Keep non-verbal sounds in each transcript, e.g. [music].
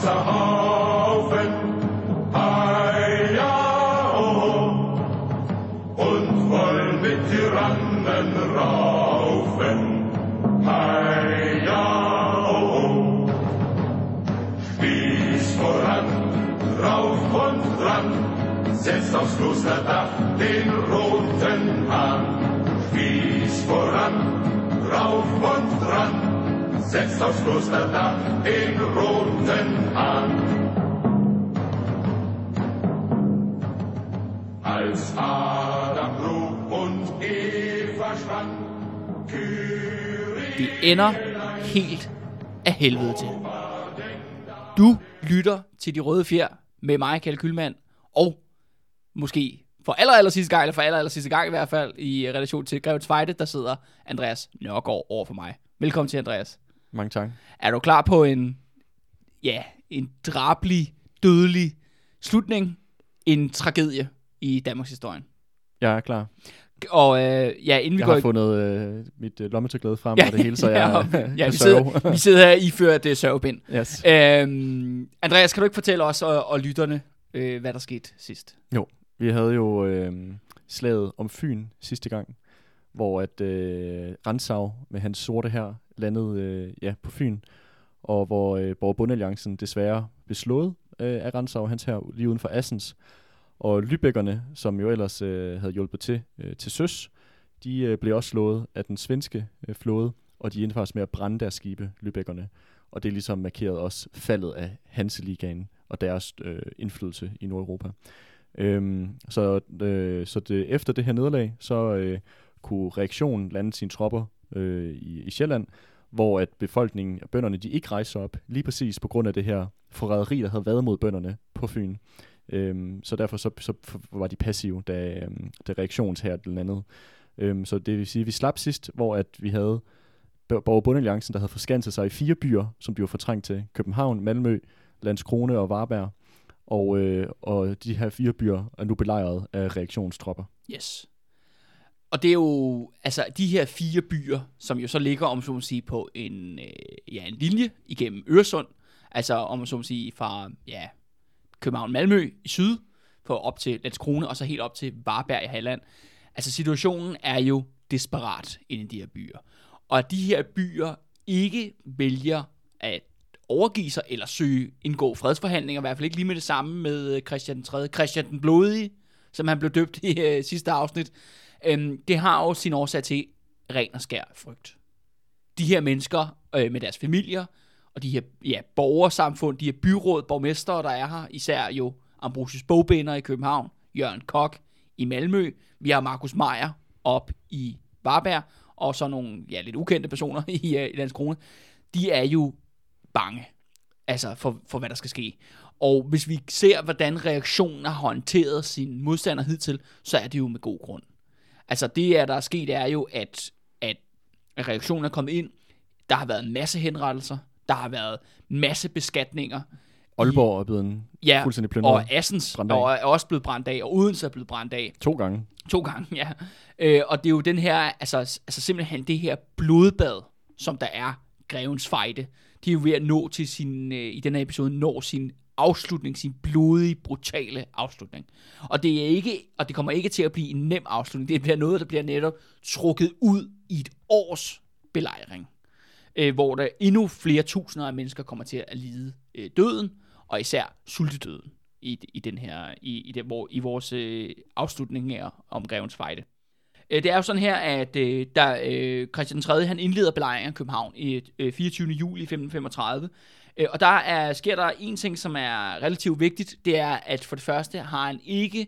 Sahara. Ender helt af helvede til. Du lytter til De Røde Fjer med mig, Kalle Kylmand, og måske for aller, aller sidste gang, eller for aller, aller sidste gang i hvert fald, i relation til Grevens Fejde, der sidder Andreas Nørgaard over for mig. Velkommen til, Andreas. Mange tak. Er du klar på en, ja, en drabelig, dødelig slutning? En tragedie i Danmarks historie. Jeg er klar. Og øh, ja, inden vi Jeg går har i fundet øh, mit øh, lommetørklæde frem og det hele, så [laughs] jeg ja, ja, vi, sidder, vi sidder her iført uh, sørgebind. Yes. Øhm, Andreas, kan du ikke fortælle os og, og lytterne, øh, hvad der skete sidst? Vi havde jo øh, slaget om Fyn sidste gang, hvor at øh, Ransau med hans sorte her landede øh, ja, på Fyn, og hvor øh, Borg Bundealliancen desværre blev slået øh, af Ransau, hans her lige uden for Assens. Og Lybækkerne, som jo ellers øh, havde hjulpet til øh, til søs, de øh, blev også slået af den svenske øh, flåde, og de endte faktisk med at brænde deres skibe, Lybækkerne. Og det ligesom markerede også faldet af Hanseligaen og deres øh, indflydelse i Nordeuropa. Øhm, så øh, så det, efter det her nederlag, så øh, kunne reaktionen lande sine tropper øh, i, i Sjælland, hvor at befolkningen og bønderne, de ikke rejste op, lige præcis på grund af det her forræderi, der havde været mod bønderne på Fyn. Øhm, så derfor så, så var de passive, da, øhm, da reaktionshæret landede. Øhm, så det vil sige, at vi slap sidst, hvor at vi havde borgerbundalliancen, der havde forskanset sig i fire byer, som de var fortrængt til. København, Malmø, Landskrone og Varberg. Og, øh, og de her fire byer er nu belejret af reaktionstropper. Yes. Og det er jo, altså de her fire byer, som jo så ligger, om så må sige, på en, øh, ja, en linje igennem Øresund, altså om så må sige, fra ja, København-Malmø i syd, på op til Landskrone, og så helt op til Varberg i Halland. Altså situationen er jo desperat inde i de her byer. Og at de her byer ikke vælger at overgive sig eller søge indgå fredsforhandlinger, i hvert fald ikke lige med det samme med øh, Christian 3. Christian den Blodige, som han blev døbt i øh, sidste afsnit. Øhm, det har jo sin årsag til ren og skær frygt. De her mennesker øh, med deres familier, og de her ja, borgersamfund, de her byråd, borgmestre, der er her, især jo Ambrosius Bogbinder i København, Jørgen Kok i Malmø, vi har Markus Meier op i Varberg, og så nogle ja, lidt ukendte personer [laughs] i, øh, i Landskrone, de er jo bange altså for, for, hvad der skal ske. Og hvis vi ser, hvordan reaktionen har håndteret sin modstander hidtil, så er det jo med god grund. Altså det, er, der er sket, er jo, at, at reaktionen er kommet ind. Der har været en masse henrettelser. Der har været masse beskatninger. Aalborg er blevet en Ja, fuldstændig plyndret. og Assens og er også blevet brændt af, og Odense er blevet brændt af. To gange. To gange, ja. Øh, og det er jo den her, altså, altså simpelthen det her blodbad, som der er Grevens Fejde. De er jo ved at nå til sin, øh, i den her episode, når sin afslutning, sin blodige, brutale afslutning. Og det er ikke, og det kommer ikke til at blive en nem afslutning. Det bliver noget, der bliver netop trukket ud i et års belejring. Øh, hvor der endnu flere tusinder af mennesker kommer til at lide øh, døden, og især sultedøden i, i den her, i, i, det, hvor, i vores øh, afslutning her om Grevens Fejde. Øh, Det er jo sådan her, at øh, der, øh, Christian 3. han indleder belejringen af København i øh, 24. juli 1535. Øh, og der er, sker der en ting, som er relativt vigtigt. Det er, at for det første har han ikke,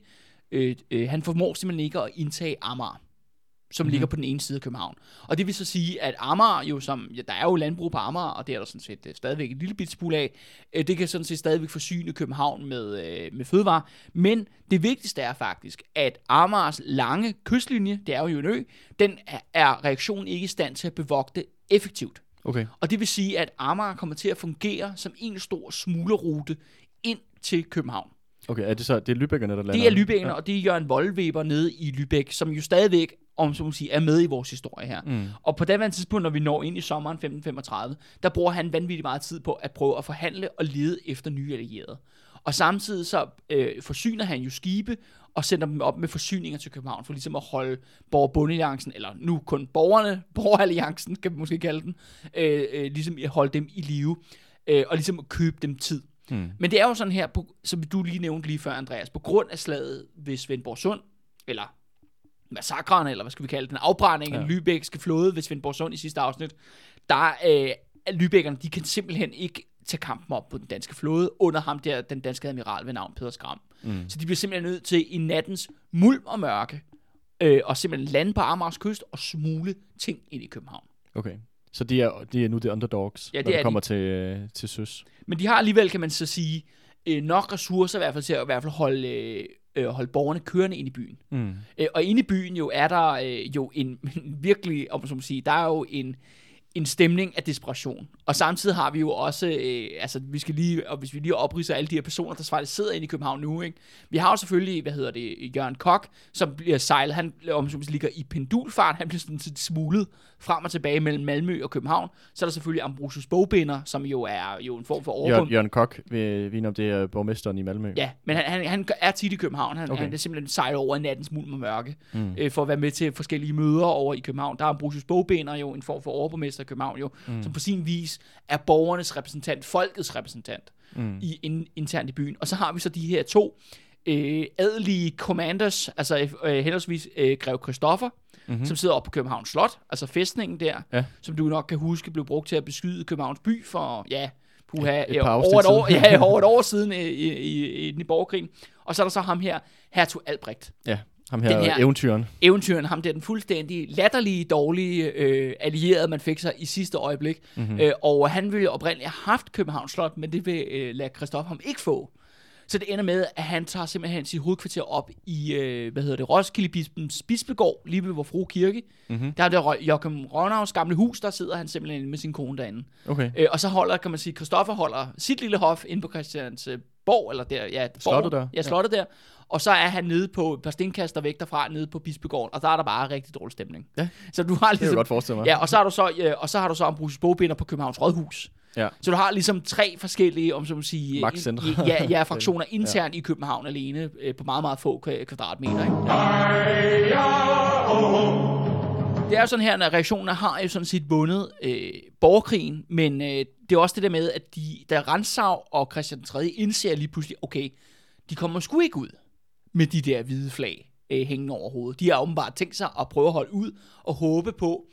øh, øh, han formår simpelthen ikke at indtage Amager som mm-hmm. ligger på den ene side af København. Og det vil så sige, at Amager jo som, ja, der er jo landbrug på Amager, og det er der sådan set øh, stadigvæk en lille bit smule af, øh, det kan sådan set stadigvæk forsyne København med, øh, med fødevarer. Men det vigtigste er faktisk, at Amagers lange kystlinje, det er jo en ø, den er, er reaktionen ikke i stand til at bevogte effektivt. Okay. Og det vil sige, at Amager kommer til at fungere som en stor smuglerrute ind til København. Okay, er det så, det er Lübeckerne, der lander? Det er Lübeckerne, ja. og det er Jørgen Voldweber nede i Lübeck, som jo stadigvæk om så må sige, er med i vores historie her. Mm. Og på det tidspunkt, når vi når ind i sommeren 1535, der bruger han vanvittigt meget tid på at prøve at forhandle og lede efter nye allierede. Og samtidig så øh, forsyner han jo skibe og sender dem op med forsyninger til København, for ligesom at holde borgerbundealliancen, eller nu kun borgerne, [laughs] borgeralliancen, kan vi måske kalde den, øh, øh, ligesom at holde dem i live, øh, og ligesom at købe dem tid. Mm. Men det er jo sådan her, på, som du lige nævnte lige før, Andreas, på grund af slaget ved Svendborg Sund, eller massakren, eller hvad skal vi kalde den afbrænding af Ja. den Lübeckske flåde ved Svendborg Sund i sidste afsnit, der øh, er Lübeckerne, de kan simpelthen ikke tage kampen op på den danske flåde, under ham der, den danske admiral ved navn Peder Skram. Mm. Så de bliver simpelthen nødt til i nattens mulm og mørke, øh, og simpelthen lande på Amagers kyst og smule ting ind i København. Okay. Så de er, de er nu the underdogs, Ja, det når det de. kommer til, øh, til søs. Men de har alligevel, kan man så sige, øh, nok ressourcer i hvert fald til at i hvert fald holde, øh, øh, holde borgerne kørende ind i byen. Mm. Øh, og inde i byen jo er der øh, jo en, [laughs] virkelig, om man så må sige, der er jo en, en stemning af desperation. Og samtidig har vi jo også, øh, altså vi skal lige, og hvis vi lige opridser alle de her personer, der faktisk sidder inde i København nu, ikke? Vi har jo selvfølgelig, hvad hedder det, Jørgen Kok, som bliver sejlet, han om sige, ligger i pendulfart, han bliver sådan set smuglet frem og tilbage mellem Malmø og København. Så er der selvfølgelig Ambrosius Bogbinder, som jo er jo en form for overbund. Jørgen, Jørgen Kok, vi, vi om det er borgmesteren i Malmø. Ja, men han, han, han er tit i København. Han, okay. Han er simpelthen sejlet over i nattens mulm og mørke, mm. Øh, for at være med til forskellige møder over i København. Der er Ambrosius Bogbinder jo en form for overborgmester København jo, mm. som på sin vis er borgernes repræsentant, folkets repræsentant Mm. i, in, internt i byen. Og så har vi så de her to øh, adelige commanders, altså øh, henholdsvis øh, Grev Christoffer, mm-hmm. som sidder oppe på Københavns Slot, altså fæstningen der, Ja. som du nok kan huske blev brugt til at beskyde Københavns by for, ja, puha, Et par over, et år, siden. ja, over et [laughs] år siden i, i, i, i den borgerkrigen. Og så er der så ham her, Hertug Albrecht. Ja, ham her, Den her eventyren. Eventyren, ham der den fuldstændig latterlige, dårlige øh, allierede, man fik sig i sidste øjeblik. Mm-hmm. Øh, og han ville oprindeligt have haft Københavns Slot, men det vil øh, lade Christoffer ham ikke få. Så det ender med, at han tager simpelthen sit hovedkvarter op i, øh, hvad hedder det, Roskilde Bispens Bispegård, lige ved vor frue kirke. Mm-hmm. Der er Rø- Joachim Rønnaus gamle hus, der sidder han simpelthen inde med sin kone derinde. Okay. Øh, og så holder, kan man sige, Christoffer holder sit lille hof inde på Christiansborg, eller der, ja, Slottet der. Ja, slottet der. Og så er han nede på et par stenkaster væk derfra, nede på Bispegården, og der er der bare rigtig dårlig stemning. Ja. Så du har Det kan jeg ligesom, godt forestille mig. ja, og så har du så, ja, og så har du så Ambrosius Bogbinder på Københavns Rådhus. Ja. Så du har ligesom tre forskellige, om så man sige, i- ja, ja, fraktioner [laughs] internt i København alene, øh, på meget, meget få kva- kvadratmeter. Ikke? Ja. Det er jo sådan her, at reaktionen har jo sådan set vundet øh, borgerkrigen, men øh, det er også det der med, at de, da Rantzau og Christian 3. indser lige pludselig, okay, de kommer sgu ikke ud med de der hvide flag øh, hængende over hovedet. De har åbenbart tænkt sig at prøve at holde ud og håbe på,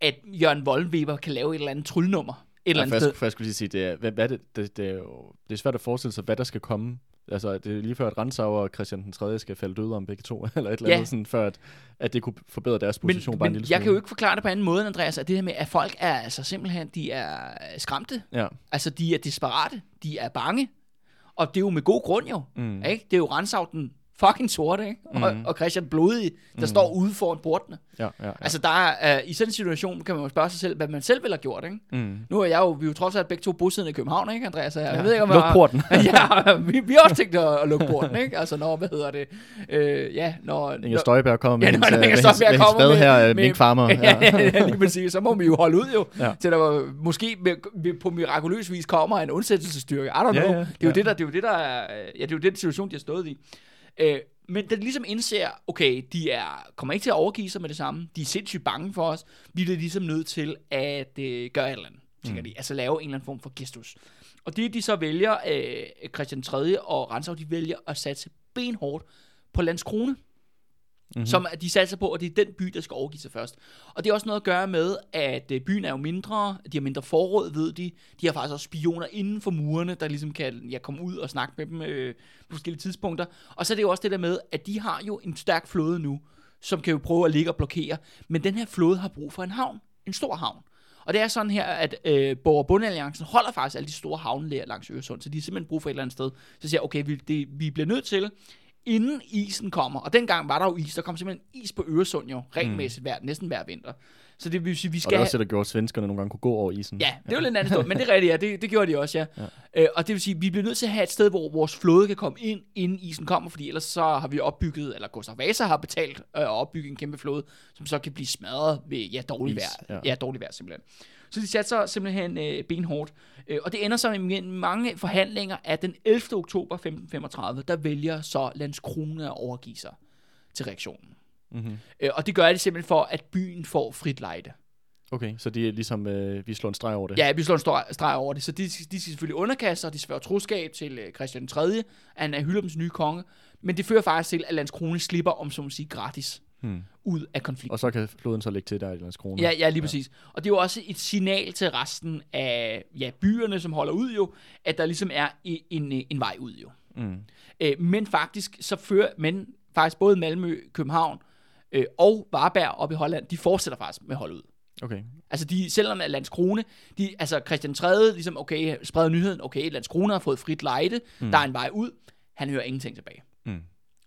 at Jørgen Vollenweber kan lave et eller andet tryllnummer et eller Ja, andet for, sted. jeg, jeg skulle lige sige, det er, hvad, hvad det, det, det, er jo, det er svært at forestille sig, hvad der skal komme. Altså, det er lige før, at Ransau og Christian den 3. skal falde døde om begge to, [laughs] eller et eller Ja. andet, sådan, før at, at det kunne forbedre deres Men, position bare en men lille jeg smule. kan jo ikke forklare det på anden måde, Andreas, at det her med, at folk er altså simpelthen, de er skræmte. Ja. Altså, de er desperate. De er bange. Og det er jo med god grund jo. Mm. Ikke? Det er jo Ransau den fucking sorte, ikke? Og, Mm. og Christian Blodig, der mm. står ude foran portene. Ja, ja, ja. Altså, der er, uh, i sådan en situation kan man jo spørge sig selv, hvad man selv ville have gjort, ikke? mm. Nu er jeg jo, vi er jo trods alt begge to bosiddende i København, ikke, Andreas? Jeg Ja. ved ikke, om Luk jeg- porten. [laughs] ja, vi, vi har også tænkt at, at lukke porten, ikke? Altså, når, hvad hedder det? Øh, ja, når... Inger Støjberg kommer med Ja, hendes, når øh, Inger med hendes, Støjberg med hendes kommer spade med- her, med- Mink Farmer. [laughs] Ja, Ja. ja, lige præcis. Så må vi jo holde ud jo, Ja. ja. til der var, måske med, med, på mirakuløs vis kommer en undsættelsesstyrke. I don't Ja, know. ja, det, er jo ja. det, der, det er jo det, der er, ja, det er jo den situation, de har stået i. Øh, men da de ligesom indser, okay, de er, kommer ikke til at overgive sig med det samme. De er sindssygt bange for os. Vi bliver ligesom nødt til at øh, gøre et eller andet, tænker mm. de. Altså lave en eller anden form for gestus. Og det de så vælger, øh, Christian 3. og Ransau, de vælger at satse benhårdt på Landskrone. Mm-hmm. Som at de satser på, at det er den by, der skal overgive sig først. Og det er også noget at gøre med, at øh, byen er jo mindre, de har mindre forråd, ved de. De har faktisk også spioner inden for murene, der ligesom kan ja, komme ud og snakke med dem øh, på forskellige tidspunkter. Og så er det jo også det der med, at de har jo en stærk flåde nu, som kan jo prøve at ligge og blokere. Men den her flåde har brug for en havn, en stor havn. Og det er sådan her, at øh, Borg- holder faktisk alle de store havne langs Øresund, så de har simpelthen brug for et eller andet sted. Så siger okay, vi, det, vi bliver nødt til, inden isen kommer, og dengang var der jo is, der kom simpelthen is på Øresund jo, regelmæssigt hver, næsten hver vinter. Så det vil sige, vi Og skal det er også det, der gjorde, at svenskerne nogle gange kunne gå over isen. Ja, det var lidt en anden historie, men det er rigtigt, ja. Det, det gjorde de også, ja. ja. Øh, og det vil sige, vi bliver nødt til at have et sted, hvor vores flåde kan komme ind, inden isen kommer, fordi ellers så har vi opbygget, eller Gustav Vasa har betalt øh, at opbygge en kæmpe flåde, som så kan blive smadret ved ja, dårlig vejr. ja. Ja. dårlig vejr simpelthen. Så de satte sig simpelthen øh, benhårdt. Øh, og det ender så med mange forhandlinger, at den 11. oktober 1535, der vælger så Landskrona at overgive sig til reaktionen. Mm-hmm. Øh, og det gør de simpelthen for, at byen får frit lejde. Okay, så det er ligesom, øh, vi slår en streg over det. Ja, vi slår en stor streg over det. Så de, de skal selvfølgelig underkaste sig, de sværger troskab til øh, Christian 3., han er Hyllems nye konge, men det fører faktisk til, at Landskrone slipper, om så må sige, gratis Hmm. ud af konflikten. Og så kan floden så lægge til der i Landskrona. Ja, ja, lige præcis. Og det er jo også et signal til resten af ja, byerne, som holder ud jo, at der ligesom er en, en, en vej ud jo. Mm. Øh, men faktisk, så fører, men faktisk både Malmø, København øh, og Varberg op i Holland, de fortsætter faktisk med at holde ud. Okay. Altså, de, selvom at Landskrone, de, altså Christian 3. ligesom, okay, spreder nyheden, okay, Landskrone har fået frit lejde, mm. der er en vej ud, han hører ingenting tilbage. Mm.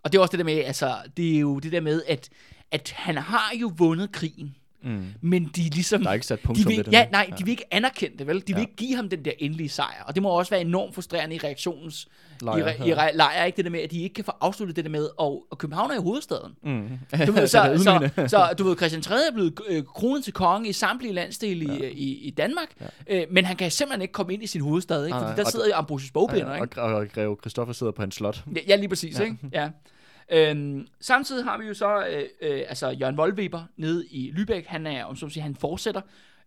Og det er også det der med, altså, det er jo det der med, at, at han har jo vundet krigen, Mm. men de er ligesom... Der er ikke sat de punktum vil, ved det ja, nej, de vil ikke anerkende det, vel? De vil Ja. ikke give ham den der endelige sejr. Og det må også være enormt frustrerende i reaktionens Lejr, i, re, i re, lejr, ikke det der med, at de ikke kan få afsluttet det der med, og, og København er jo hovedstaden. Mm. Du [laughs] ved, så, så, ydmygende. så, du ved, Christian 3. er blevet øh, kronet til konge i samtlige landsdele i, i, i Danmark, øh, men han kan simpelthen ikke komme ind i sin hovedstad, ikke? Fordi nej, der og- sidder jo Ambrosius bogbinder, Ja, ikke? og, og Greve Christoffer sidder på hans slot. Ja, ja, lige præcis, ja. ikke? Ja. Øhm, samtidig har vi jo så øh, øh, altså Jørgen Voldweber nede i Lübeck. Han er, om så sige, han fortsætter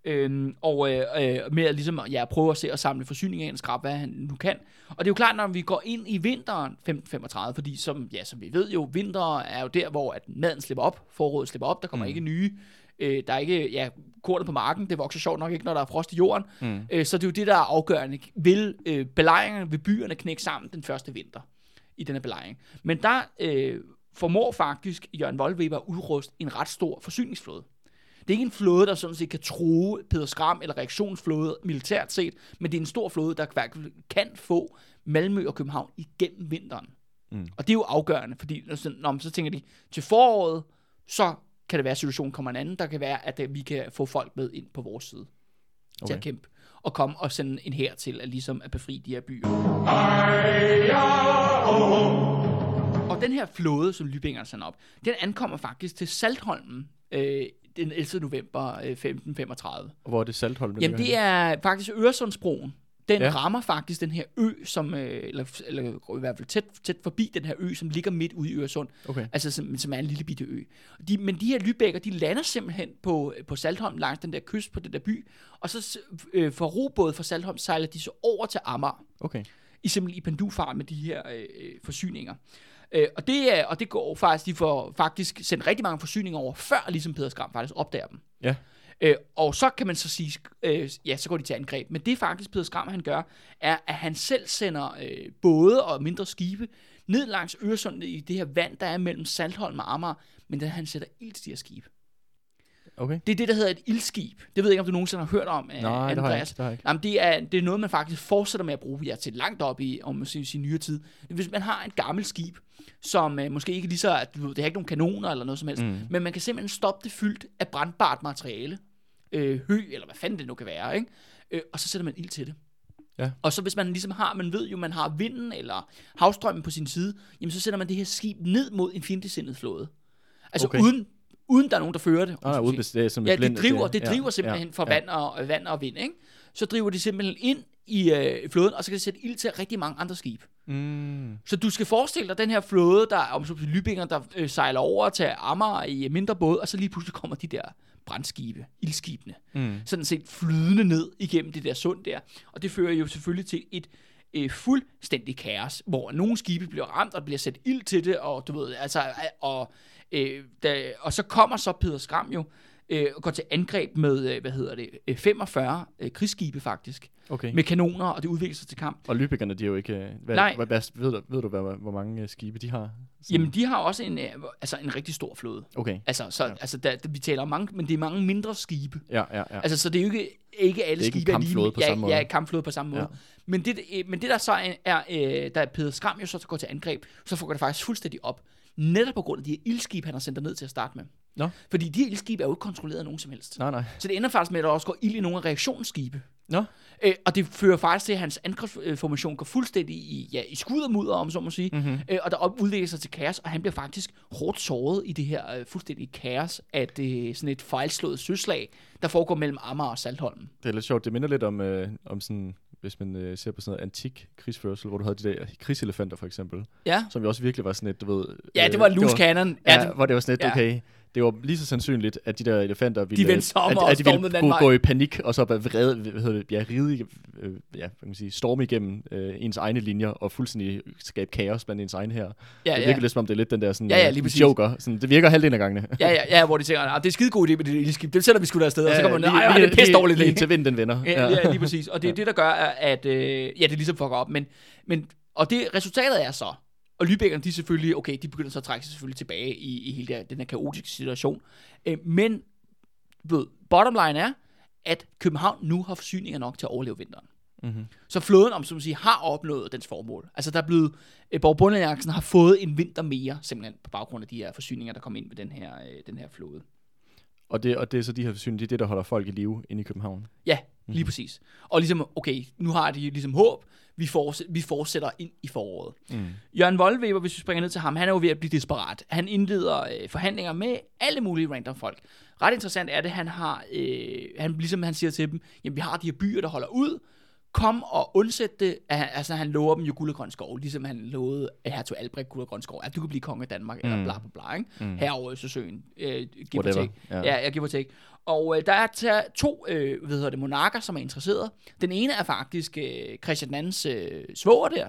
øhm, og øh, øh, med at ligesom, ja, prøve at se at samle forsyninger ind, skrabe, hvad han nu kan. Og det er jo klart, når vi går ind i vinteren 1535, fordi som, ja, som vi ved jo, vinter er jo der, hvor at maden slipper op, foråret slipper op, der kommer mm. ikke nye Øh, der er ikke, ja, kornet på marken, det vokser sjovt nok ikke, når der er frost i jorden. Mm. Øh, så det er jo det, der er afgørende. Vil øh, belejringerne ved byerne knække sammen den første vinter i denne belejring? Men der øh, formår faktisk Jørgen Voldweber at udruste en ret stor forsyningsflåde. Det er ikke en flåde, der sådan set kan true Peder Skram eller reaktionsflåde militært set, men det er en stor flåde, der kan få Malmø og København igennem vinteren. Mm. Og det er jo afgørende, fordi når, så- når, så tænker de, til foråret, så kan det være, at situationen kommer en anden. Der kan være, at øh, vi kan få folk med ind på vores side okay. til at kæmpe og komme og sende en her til at, ligesom at befri de her byer. Og den her flåde, som Lybingerne sender op, den ankommer faktisk til Saltholmen øh, den 11. november øh, 1535. Og hvor er det Saltholm? Jamen det er faktisk Øresundsbroen. Den ja. Rammer faktisk den her ø, som, øh, eller, eller i hvert fald tæt, tæt forbi den her ø, som ligger midt ude i Øresund. Okay. Altså som, som er en lille bitte ø. De, men de her lybækker, de lander simpelthen på, på Saltholm langs den der kyst på den der by, og så øh, for robåd fra Saltholm sejler de så over til Amager Okay. i simpelthen i pendulfart med de her øh, øh, forsyninger. Øh, og, det er, og det går faktisk, de får faktisk sendt rigtig mange forsyninger over, før ligesom Peder Skram faktisk opdager dem. Ja. Øh, og så kan man så sige, øh, ja, så går de til angreb. Men det faktisk Peder Skram, han gør, er, at han selv sender øh, både og mindre skibe ned langs Øresund i det her vand, der er mellem Saltholm og Amager, men der han sætter ild til de her skibe. Okay. Det er det, der hedder et ildskib. Det ved jeg ikke, om du nogensinde har hørt om, øh, Nej, det har jeg Andreas. ikke. Det har jeg ikke. Jamen, det er, det er noget, man faktisk fortsætter med at bruge ja, til langt op i, om man siger, sige, nyere tid. Hvis man har et gammelt skib, som øh, måske ikke lige så, at du ved, det har ikke nogen kanoner eller noget som helst, mm. men man kan simpelthen stoppe det fyldt af brandbart materiale, øh, hø, eller hvad fanden det nu kan være, ikke? Øh, og så sætter man ild til det. Ja. Og så hvis man ligesom har, man ved jo, man har vinden eller havstrømmen på sin side, jamen så sætter man det her skib ned mod en fjendtligsindet flåde. Altså okay. Uden, uden der er nogen, der fører det. om Ah, så må ude sige. det er som Ja, det driver, det ja, driver simpelthen ja, for vand og, vand og vind, ikke? Så driver de simpelthen ind i øh, flåden, og så kan de sætte ild til rigtig mange andre skibe. Mm. Så du skal forestille dig den her flåde, der om så Lybinger, der øh, sejler over til Amager i mindre båd, og så lige pludselig kommer de der brandskibe, ildskibene, Mm. sådan set flydende ned igennem det der sund der. Og det fører jo selvfølgelig til et øh, fuldstændig kaos, hvor nogle skibe bliver ramt, og bliver sat ild til det, og du ved, altså, øh, og, øh, da, og så kommer så Peder Skram jo, øh, og går til angreb med, øh, hvad hedder det, øh, 45 øh, krigsskibe faktisk, Okay. med kanoner, og det udvikler sig til kamp. Og Lübeckerne, de er jo ikke... øh, Hvad, Nej. Hvad, hvad, ved, du, ved du, hvad, hvor mange øh, skibe de har? Sådan- Jamen, de har også en, øh, altså, en rigtig stor flåde. Okay. Altså, så, ja. altså der, vi taler om mange, men det er mange mindre skibe. Ja, ja, ja. Altså, så det er jo ikke, ikke alle Det er ikke skibe kampflåde på ja, samme måde. Ja, kampflåde på samme måde. Ja. Ja. Men, det, øh, men det der så er, er øh, der er Peder Skram jo så går til angreb, så får det faktisk fuldstændig op. netop på grund af de her ildskib, han har sendt ned til at starte med. Nå. Fordi de her ildskib er jo ikke kontrolleret af nogen som helst. Nej, nej. Så det ender faktisk med, at der også går ild i nogle af reaktionsskibe. Nå. Øh, og det fører faktisk til, at hans angrebsformation går fuldstændig i, ja, i skud og mudder, om så må sige. Mm-hmm. Øh, og der udvikler sig til kaos, og han bliver faktisk hårdt såret i det her øh, fuldstændige kaos af det, sådan et fejlslået søslag, der foregår mellem Amager og Saltholm. Det er lidt sjovt. Det minder lidt om, øh, om sådan, hvis man øh, ser på sådan noget antik krigsførsel, hvor du havde de der krigselefanter for eksempel, Ja, som jo også virkelig var sådan et, du ved... ja det var øh, loose cannon. Ja, Ja, det, hvor det var sådan et, ja. okay, det var lige så sandsynligt, at de der elefanter ville, vendte sig om at, at de ville gå, gå i panik, og så vrede, hvad hedder det, ja, ride, øh, ja, hvad kan man sige, storme igennem øh, ens egne linjer, og fuldstændig skabe kaos blandt ens egne her. ja, Det ja. virker lidt som om, det er lidt den der sådan, Ja, ja, øh, lige joker. Sådan, det virker halvdelen af gangene. [laughs] Ja, ja, ja, hvor de tænker, "Ah, det er skide god idé med det ildskib, det sætter vi sgu da afsted, og så kommer man, lige- nej, det er lige- pisse dårligt lige idé. indtil vinden den vender. Ja, ja, lige præcis. Og det er det, der gør, at øh, ja, det ligesom fucker op. Men, men, og det resultatet er så, og Lübeckerne, de er selvfølgelig, okay, de begynder så at trække sig selvfølgelig tilbage i, i hele der, den her kaotiske situation. Øh, men, ved, bottom line er, at København nu har forsyninger nok til at overleve vinteren. Mm-hmm. Så flåden, om som man siger, har opnået dens formål. Altså der er blevet, øh, Borg har fået en vinter mere, simpelthen på baggrund af de her forsyninger, der kom ind med den her, øh, den her flåde. Og, det, og det er så de her forsyninger, det er det, der holder folk i live inde i København. Ja, lige præcis. Og ligesom, okay, nu har de ligesom håb, vi, fortsæt, vi fortsætter ind i foråret. Mm. Jørgen Voldweber, hvis vi springer ned til ham, han er jo ved at blive desperat. Han indleder øh, forhandlinger med alle mulige random folk. Ret interessant er det, han har, øh, han, ligesom han siger til dem, jamen vi har de her byer, der holder ud, kom og undsæt det. Altså han lover dem jo guld og grøn skov, ligesom han lovede hertug Albrecht guld og grøn skov, at du kan blive konge af Danmark, mm. eller bla bla bla, ikke? Mm. Herover i Østersøen. Øh, give take. Ja. Ja, jeg giver take. Og øh, der er to øh, hvad hedder det, monarker, som er interesseret. Den ene er faktisk øh, Christian II's øh, svoger der.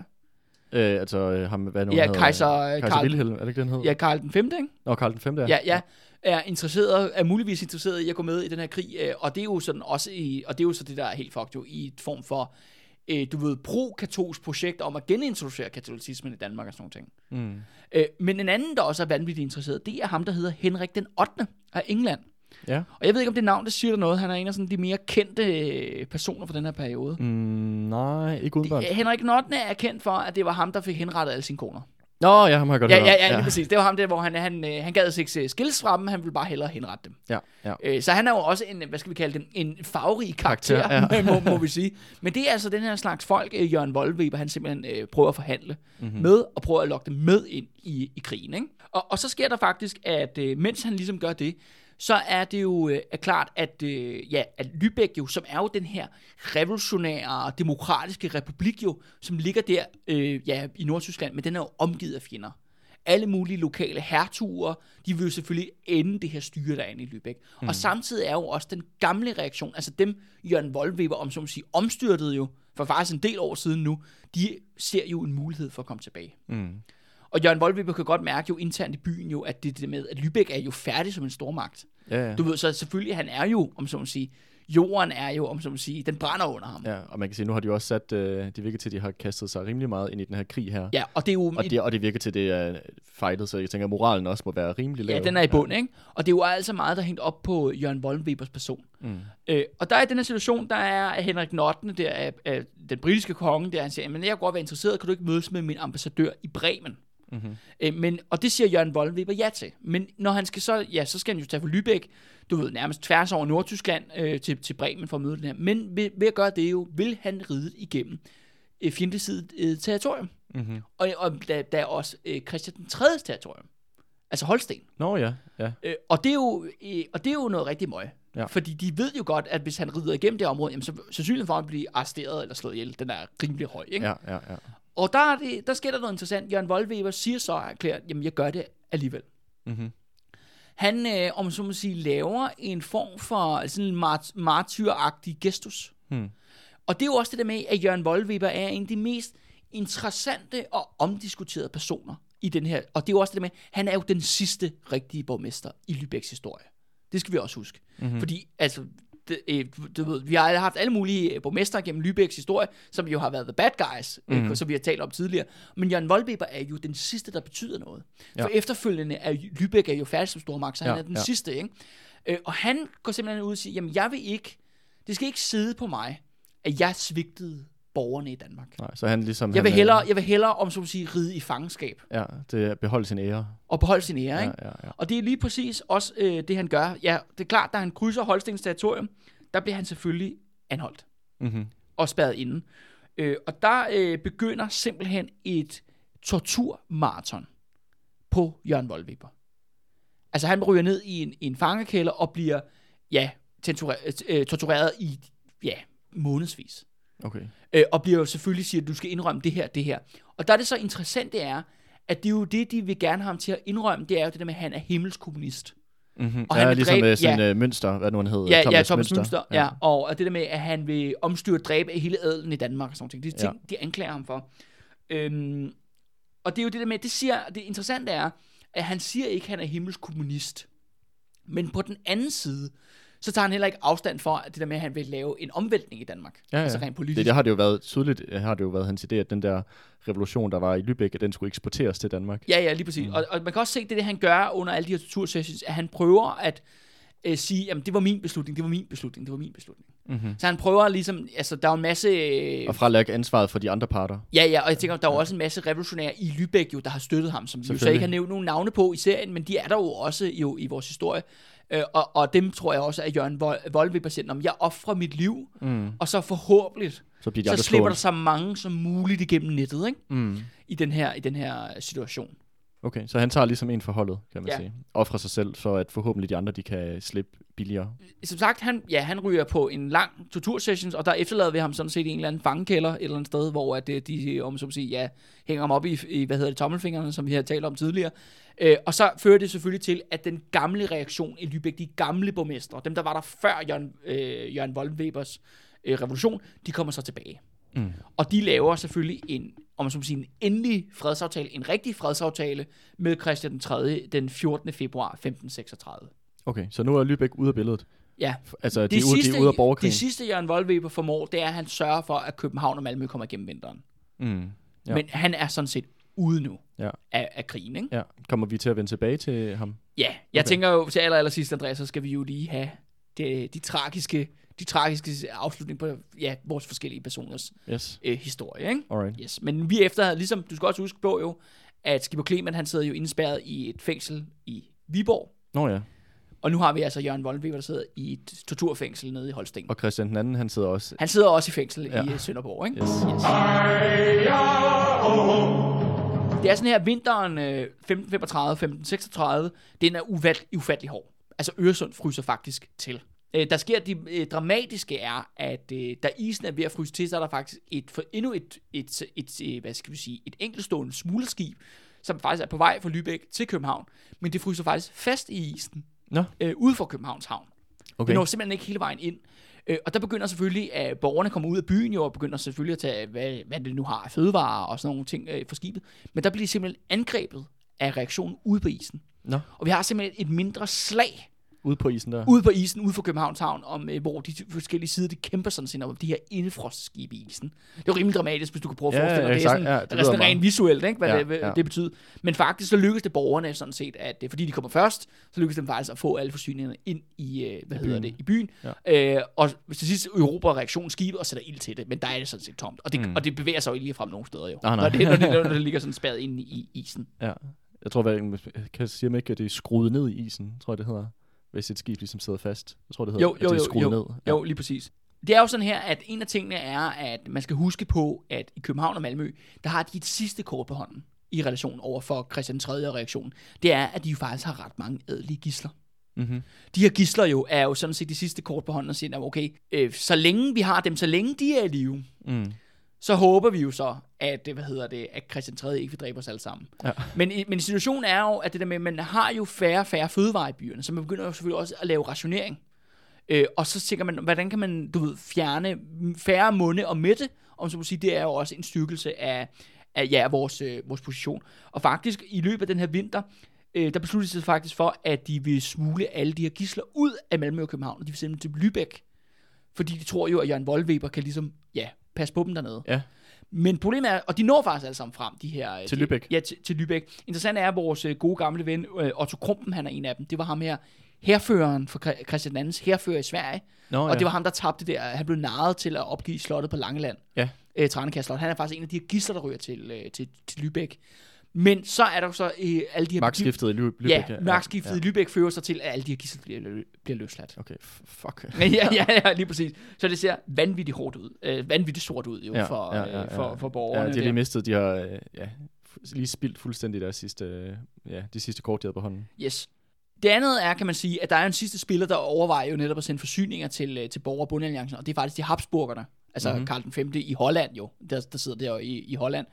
Øh, altså, øh, ham, hvad nu Ja, han hedder? kejser, Kejser Karl, Wilhelm, er det ikke den hed? ja, Karl den 5. Ikke? Nå, Karl den 5. Ja, ja. Er interesseret, er muligvis interesseret i at gå med i den her krig, øh, og det er jo sådan også i, og det er jo så det der er helt fucked jo, i et form for, øh, du ved, pro-katolsk projekt om at genintroducere katolicismen i Danmark og sådan nogle ting. Mm. Øh, men en anden, der også er vanvittigt interesseret, det er ham, der hedder Henrik den 8. af England. Ja. Og jeg ved ikke, om det navn, det siger dig noget. Han er en af sådan de mere kendte øh, personer fra den her periode. Mm, nej, ikke udenbart. Henrik 8. er kendt for, at det var ham, der fik henrettet alle sine koner. Nå, ja, ham har jeg godt Ja, hørt ja, ja, lige præcis. Det var ham der, hvor han, han, øh, han gad sig ikke skilles fra dem, han ville bare hellere henrette dem. Ja, ja. Øh, så han er jo også en, hvad skal vi kalde den, en farverig karakter, Karakter, ja. [laughs] må, må vi sige. Men det er altså den her slags folk, øh, Jørgen Voldweber, han simpelthen øh, prøver at forhandle Mhm. mm-hmm. med, og prøver at lokke dem med ind i, i krigen. Ikke? Og, og så sker der faktisk, at øh, mens han ligesom gør det, så er det jo øh, er klart, at, øh, ja, at Lübeck jo, som er jo den her revolutionære, demokratiske republik jo, som ligger der øh, ja, i Nordtyskland, men den er jo omgivet af fjender alle mulige lokale hertuger, de vil jo selvfølgelig ende det her styre, der er inde i Lübeck. Mm. Og samtidig er jo også den gamle reaktion, altså dem, Jørgen Voldweber, om så må sige, omstyrtede jo, for faktisk en del år siden nu, de ser jo en mulighed for at komme tilbage. Mm. Og Jørgen Voldweber kan godt mærke jo internt i byen jo, at det, det med, at Lübeck er jo færdig som en stormagt. Ja, ja. Du ved, så selvfølgelig, han er jo, om så må sige, jorden er jo, om så må sige, den brænder under ham. ja, og man kan sige, nu har de jo også sat, øh, det virker til, at de har kastet sig rimelig meget ind i den her krig her. Ja, og det er jo Og det, og det virker til, at det er fightet, så jeg tænker, at moralen også må være rimelig lav. Ja, den er i bund, ikke? Og det er jo altså meget, der er hængt op på Jørgen Voldenwebers person. Mm. Øh, og der er i den her situation, der er Henrik 8. Der er, er den britiske konge, der han siger, men jeg kunne godt være interesseret, kan du ikke mødes med min ambassadør i Bremen? Mm-hmm. Øh, men, og det siger Jørgen Voldenweber ja til. Men når han skal så, ja, så skal han jo tage for Lübeck, du ved, nærmest tværs over Nordtyskland øh, til, til Bremen for at møde den her. Men ved, ved at gøre det jo, vil han ride igennem øh, fjendesidigt øh, territorium. Mm-hmm. Og, og der, der er også øh, Christian den 3. territorium. Altså Holsten. Nå ja, ja. Øh, og, det er jo, øh, og det er jo noget rigtig møg. Ja. Fordi de ved jo godt, at hvis han rider igennem det område, jamen, så sandsynligheden for at han bliver arresteret eller slået ihjel, den er rimelig høj. Ikke? Ja, ja, ja. Og der, er det, der sker der noget interessant. Jørgen Voldweber siger så erklært, jamen jeg gør det alligevel. Mm-hmm. Han, øh, om så må sige, laver en form for sådan en mart- martyragtig gestus. Hmm. Og det er jo også det der med, at Jørgen Voldweber er en af de mest interessante og omdiskuterede personer i den her. Og det er jo også det der med, han er jo den sidste rigtige borgmester i Lübecks historie. Det skal vi også huske. Mm-hmm. Fordi, altså, det, øh, du ved, vi har haft alle mulige borgmestre gennem Lübecks historie, som jo har været the bad guys, øh, som vi har talt om tidligere. Men Jørgen Voldweber er jo den sidste, der betyder noget. Ja. For efterfølgende er Lübeck er jo færdig som stormagt, så han Ja, er den ja. sidste. Ikke? Øh, og han går simpelthen ud og siger, jamen jeg vil ikke, det skal ikke sidde på mig, at jeg svigtede borgerne i Danmark. Nej, så han ligesom... Jeg vil han, hellere, jeg vil hellere om så at sige, ride i fangenskab Ja, det er beholde sin ære. og beholde sin ære, Ja, ikke? ja, ja. Og det er lige præcis også øh, det, han gør. Ja, det er klart, da han krydser Holstens territorium, der bliver han selvfølgelig anholdt Mm-hmm. og spærret inde. Øh, og der øh, begynder simpelthen et torturmarathon på Jørgen Voldweber. Altså han ryger ned i en, i en fangekælder og bliver, ja, tortureret, øh, tortureret i, ja, månedsvis. Okay. Øh, og bliver jo selvfølgelig siger, at du skal indrømme det her, det her. Og der er det så interessant, det er, at det er jo det, de vil gerne have ham til at indrømme, det er jo det der med, at han er himmelskommunist. Mm-hmm. Og Og han ja, vil ligesom dræbe- dræbe, sådan ja. ja. uh, mønster, hvad nu han hedder. Ja, Thomas ja, Thomas Münster, ja. ja. ja. Og, og det der med, at han vil omstyre og dræbe hele adelen i Danmark og sådan noget. Det er ting, ja. de anklager ham for. Øhm, og det er jo det der med, det siger, det interessante er, at han siger ikke, at han er himmelsk kommunist. Men på den anden side, så tager han heller ikke afstand for at det der med, at han vil lave en omvæltning i Danmark. Ja, ja. Altså rent politisk. Det, det, har det jo været tydeligt, øh, har det jo været hans idé, at den der revolution, der var i Lübeck, at den skulle eksporteres til Danmark. Ja, ja, lige præcis. Mm. Og, og man kan også se, det det, han gør under alle de her tortursessions, at han prøver at øh, sige, jamen det var min beslutning, det var min beslutning, det var min beslutning. Mm-hmm. Så han prøver ligesom, altså der er en masse... Øh, Og frelægge ansvaret for de andre parter. Ja, ja, og jeg tænker, der er jo også en masse revolutionære i Lübeck, jo, der har støttet ham, som vi jo så ikke har nævnt nogen navne på i serien, men de er der jo også jo i vores historie. Øh, og, og dem tror jeg også, at Jørgen Vol- Voldweber siger, om jeg offrer mit liv, Mm. og så forhåbentlig, Så de så slipper der så mange som muligt igennem nettet, ikke? Mm. I den her, i den her situation. Okay, så han tager ligesom en for holdet, kan man Ja. sige. Offrer sig selv, for at forhåbentlig de andre, de kan slippe billigere. Som sagt, han, ja, han ryger på en lang tortursession, og der efterlader vi ham sådan set i en eller anden fangekælder et eller andet sted, hvor at, øh, de, om så at sige, ja, hænger ham op i, i, hvad hedder det, tommelfingrene, som vi har talt om tidligere. Øh, og så fører det selvfølgelig til, at den gamle reaktion i Lübeck, de gamle borgmestre, dem der var der før Jørgen, øh, Jørgen Wollwebers øh, revolution, de kommer så tilbage. Mm. Og de laver selvfølgelig en, om man så må sige, en endelig fredsaftale, en rigtig fredsaftale med Christian den 3. den 14. februar 1536. Okay, så nu er Lübeck ude af billedet. Ja, Altså, de, det, er ude, de er ude af borgerkrigen. det sidste, Jørgen Voldweber formår, det er, at han sørger for, at København og Malmø kommer igennem vinteren. Mm. Ja. Men han er sådan set ude nu Ja. af, af krigen, ikke? Ja, kommer vi til at vende tilbage til ham? Ja, jeg. Okay. tænker jo til aller, aller sidst, Andreas, så skal vi jo lige have det, de tragiske de tragiske afslutning på ja, vores forskellige personers Yes, øh, historie, ikke? alright. Yes. Men vi efter, ligesom du skal også huske på jo, at Skipper Clement, han sidder jo indspærret i et fængsel i Viborg. Nå ja, Og nu har vi altså Jørgen Voldweber, der sidder i et torturfængsel nede i Holsten. og Christian den anden, han sidder også... Han sidder også i fængsel ja. I øh, Sønderborg, ikke? Yes. yes. Det er sådan her, vinteren øh, 1535-1536, den er uvat, ufattelig hård. Altså Øresund fryser faktisk til. Øh, der sker det øh, dramatiske er, at øh, da isen er ved at fryse til, så er der faktisk et, for endnu et, et, et, et, hvad skal vi sige, et enkeltstående smuglerskib, som faktisk er på vej fra Lübeck til København. Men det fryser faktisk fast i isen, Nå, øh, ude for Københavns Havn. Okay. okay. Det når simpelthen ikke hele vejen ind. Øh, og der begynder selvfølgelig, at borgerne kommer ud af byen jo, og begynder selvfølgelig at tage, hvad, hvad det nu har af fødevarer og sådan nogle ting øh, for skibet. Men der bliver de simpelthen angrebet af reaktionen ude på isen. Nå, Og vi har simpelthen et mindre slag ude på isen der. ude på isen, ude for Københavns Havn, om, øh, hvor de forskellige sider, de kæmper sådan set om de her indefrostskibe i isen. Det er jo rimelig dramatisk, hvis du kan prøve at Ja, forestille dig, ja, det er sådan, Ja, ja, det det er sådan rent visuelt, ikke, hvad, Ja, det, hvad ja. det betyder. Men faktisk så lykkedes det borgerne sådan set, at det, fordi de kommer først, så lykkedes det dem faktisk at få alle forsyningerne ind i, øh, hvad I hedder byen. det, i byen. Ja. Øh, og til sidst Europa reaktion skibet og sætter ild til det, men der er det sådan set tomt. Og det, mm. Og det bevæger sig jo ikke lige frem nogen steder jo, nej. Når, det, når, det, når [laughs] det ligger sådan spadet inde i isen. Ja. Jeg tror, hvad, kan jeg sige mig ikke, at det er skruet ned i isen, tror jeg, det hedder. Hvis et skib ligesom sidder fast. Jeg tror, det hedder, Jo, at jo, det er jo, jo. ned. Ja. Jo, lige præcis. Det er jo sådan her, at en af tingene er, at man skal huske på, at i København og Malmø, der har de et sidste kort på hånden i relation over for Christian 3. reaktionen. Det er, at de jo faktisk har ret mange adelige gisler. Mm-hmm. De her gisler jo er jo sådan set de sidste kort på hånden og siger, at okay, øh, så længe vi har dem, så længe de er i live, Mm. Så håber vi jo så, at, hvad hedder det, at Christian 3. ikke vil dræbe os alle sammen. Ja. Men, men situationen er jo, at det der med, at man har jo færre og færre fødevarer i byerne, så man begynder jo selvfølgelig også at lave rationering. Øh, og så tænker man, hvordan kan man, du ved, fjerne færre munde og mætte, om så må sige, det er jo også en styrkelse af, af ja, vores, øh, vores position. Og faktisk, i løbet af den her vinter, øh, der besluttede de sig faktisk for, at de vil smule alle de her gisler ud af Malmø og København, og de vil sende dem til Lübeck. Fordi de tror jo, at Jørgen Voldweber kan ligesom, ja, passe på dem dernede. Ja. Men problemet er, og de når faktisk alle sammen frem, de her... øh, Til de, Lübeck? Ja, til, til Lübeck. Interessant er, at vores øh, gode gamle ven, øh, Otto Krumpen, han er en af dem. Det var ham her, herføreren for Christian II's herfører i Sverige. Nå, Og ja. det var ham, der tabte der. Han blev narret til at opgive slottet på Langeland. Ja. øh, Tranekær Han er faktisk en af de gisler, der ryger til, øh, til, til Lübeck. Men så er der jo så øh, alle de her... Magtskiftet i Lü- Lübeck. Ja, magtskiftet ja. i Lübeck fører sig til, at alle de her gisler bliver, bliver løsladt. Okay, fuck. [laughs] ja, ja, ja, lige præcis. Så det ser vanvittigt hårdt ud. Øh, vanvittigt sort ud jo Ja, for, ja, ja, øh, for, ja. for Ja, borgerne. de har lige mistet, de har øh, ja, lige spildt fuldstændig deres sidste, øh, ja, de sidste kort, de havde på hånden. Yes. Det andet er, kan man sige, at der er en sidste spiller, der overvejer jo netop at sende forsyninger til, øh, til borger- og og det er faktisk de Habsburgerne. Altså Mhm. mm-hmm. Karl den 5. i Holland jo, der, der sidder der i, i Holland.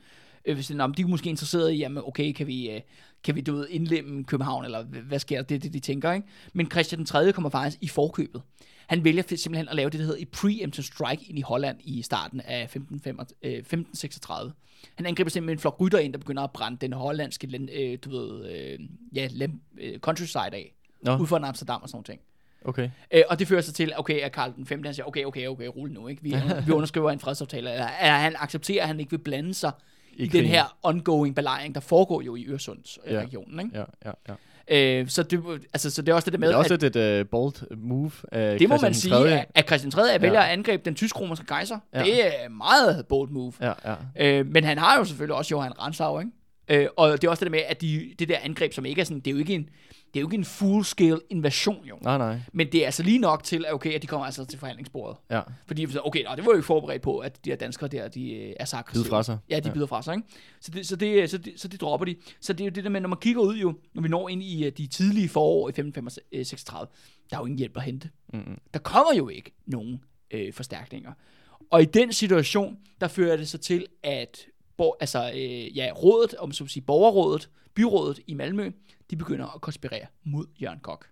Øh, Hvis det, nå, de er måske interesseret i, jamen okay, kan vi, øh, kan vi du ved, indlemme København, eller hvad- sker der? Det er det, de tænker, ikke? Men Christian den 3. kommer faktisk i forkøbet. Han vælger simpelthen at lave det, der hedder et preemptive strike ind i Holland i starten af 1535, øh, 1536. Han angriber simpelthen en flok rytter ind, der begynder at brænde den hollandske, land- øh, du ved, øh, ja, øh, countryside af. Nå. Ud for Amsterdam og sådan noget. Okay. Øh, og det fører sig til, okay, at Karl den 5. han siger, okay, okay, okay, rulle nu, ikke? Vi, [laughs] vi underskriver en fredsaftale. Eller, at han accepterer, at han ikke vil blande sig i, i den her ongoing belejring, der foregår jo i Ja. Øresundsregionen, ikke? Ja, ja, ja. Øh, så, det, altså, så det er også det der med, det er også at, et uh, bold move af det må Christian man sige, at, at Christian 3. vælger at angribe den tysk-romerske kejser. Ja. Det er meget bold move. Ja, ja. Øh, men han har jo selvfølgelig også Johan Ransau, ikke? Øh, og det er også det der med, at de, det der angreb, som ikke er sådan, det er jo ikke en, det er jo ikke en full-scale invasion, jo. Nej, nej. Men det er altså lige nok til, at, okay, at de kommer altså til forhandlingsbordet. Ja. Fordi, okay, nå, det var jo ikke forberedt på, at de her danskere der, de øh, er så aggressive. Fra sig. Ja, de Ja. bider fra sig, ikke? Så det, så, det, så, det, så det dropper de. Så det er jo det der med, når man kigger ud jo, når vi når ind i øh, de tidlige forår i 1536, der er jo ingen hjælp at hente. Mm-mm. Der kommer jo ikke nogen øh, forstærkninger. Og i den situation, der fører det så til, at bor, altså, øh, ja, rådet, om så sige, borgerrådet, byrådet i Malmø, de begynder at konspirere mod Jørgen Kok.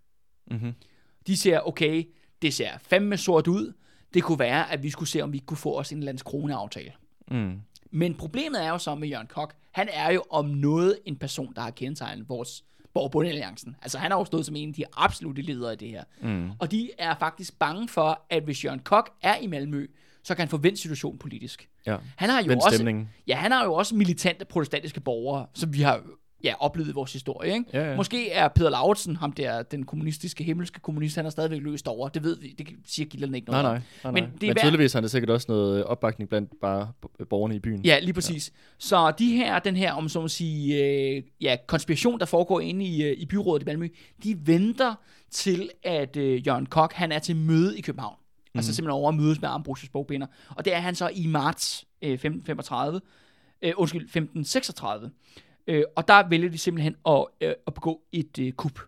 Mm-hmm. De ser, okay, det ser fandme sort ud. Det kunne være, at vi skulle se, om vi kunne få os en landskroneaftale. Mm. Men problemet er jo så med Jørgen Kok, han er jo om noget en person, der har kendetegnet vores Borg Altså han har jo stået som en af de absolute ledere i det her. Mm. Og de er faktisk bange for, at hvis Jørgen Kok er i Malmø, så kan han forvente situationen politisk. Ja. Han har jo Vend også, stemningen. ja, han har jo også militante protestantiske borgere, som vi har ja, oplevet i vores historie. Ikke? Ja, ja. Måske er Peter Lauritsen, ham der, den kommunistiske, himmelske kommunist, han er stadigvæk løst over. Det ved vi, det siger gilderne ikke Nej, noget nej. nej, Men nej. det er Men tydeligvis har det sikkert også noget opbakning blandt bare borgerne i byen. Ja, lige præcis. Ja. Så de her, den her, om så at sige, øh, ja, konspiration, der foregår inde i, øh, i byrådet i Malmø, de venter til, at øh, Jørgen Kok, han er til møde i København. Mm. Altså simpelthen over at mødes med Ambrosius bogbinder. Og det er han så i marts øh, 1535, øh, undskyld, 1536. Øh, og der vælger de simpelthen at, øh, at begå et øh, kup.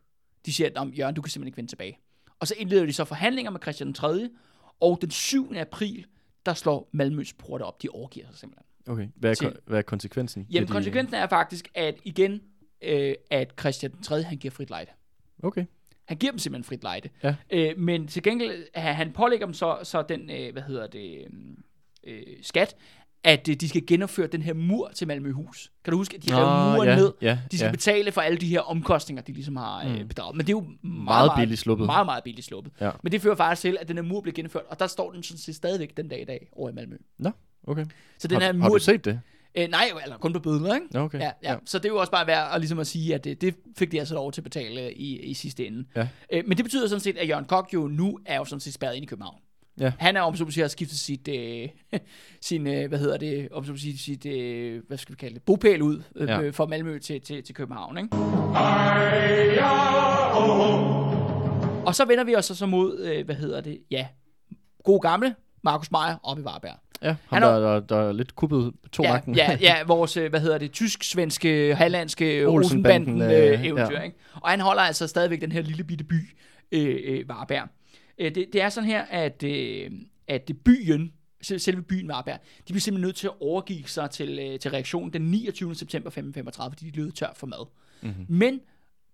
De siger, at Jørgen, du kan simpelthen ikke vende tilbage. Og så indleder de så forhandlinger med Christian den 3. Og den 7. april, der slår Malmøs porter op. De overgiver sig simpelthen. Okay. Hvad er, Til- hvad er konsekvensen? Jamen, de- konsekvensen er faktisk, at igen, øh, at Christian den 3. han giver frit lejde. Okay. Han giver dem simpelthen frit lejde. Ja. Øh, men til gengæld, han han pålægger dem så, så den, øh, hvad hedder det, øh, skat, at øh, de skal genopføre den her mur til Malmøhus. Kan du huske, at de Nå, muren ja, ned? ja, De skal ja. betale for alle de her omkostninger, de ligesom har øh, Mm. bedraget. Men det er jo meget, Meget billigt sluppet. Meget, meget billigt sluppet. Ja. Men det fører faktisk til, at den her mur bliver gennemført, og der står den sådan set stadigvæk den dag i dag over i Malmø. Okay. Så den har, her har mur... du set det? Øh, nej, eller kun på billeder, ikke? Ja, Okay. Ja, ja. Så det er jo også bare værd at, ligesom at sige, at det, det fik de altså lov til at betale øh, i, i sidste ende. Ja. Øh, men det betyder sådan set, at Jørgen Kok jo nu er jo sådan set spærret ind i København. Ja. Han er om sige, har skiftet sit, øh, [laughs] sin, øh, hvad hedder det, om sige, sit, øh, hvad skal vi kalde det, bopæl ud øh, Ja. ja. fra Malmø til, til, til København, ikke? Og så vender vi os så, så mod, øh, hvad hedder det, ja, god gamle Markus Meyer op i Varberg. Ja, ham Han der, er- der, der er lidt kuppet to ja, magten. ja, ja, [laughs] vores, øh, hvad hedder det, tysk-svenske, hallandske Olsenbanden, Olsenbanden øh, øh, eventyr, ja. ikke? Og han holder altså stadigvæk den her lille bitte by, øh, øh, Varberg. Øh, det, det er sådan her, at, øh, at byen, sel- selve byen Varberg, de bliver simpelthen nødt til at overgive sig til, øh, til reaktionen den 29. september 1535, fordi de lød tør for mad. Mhm. Men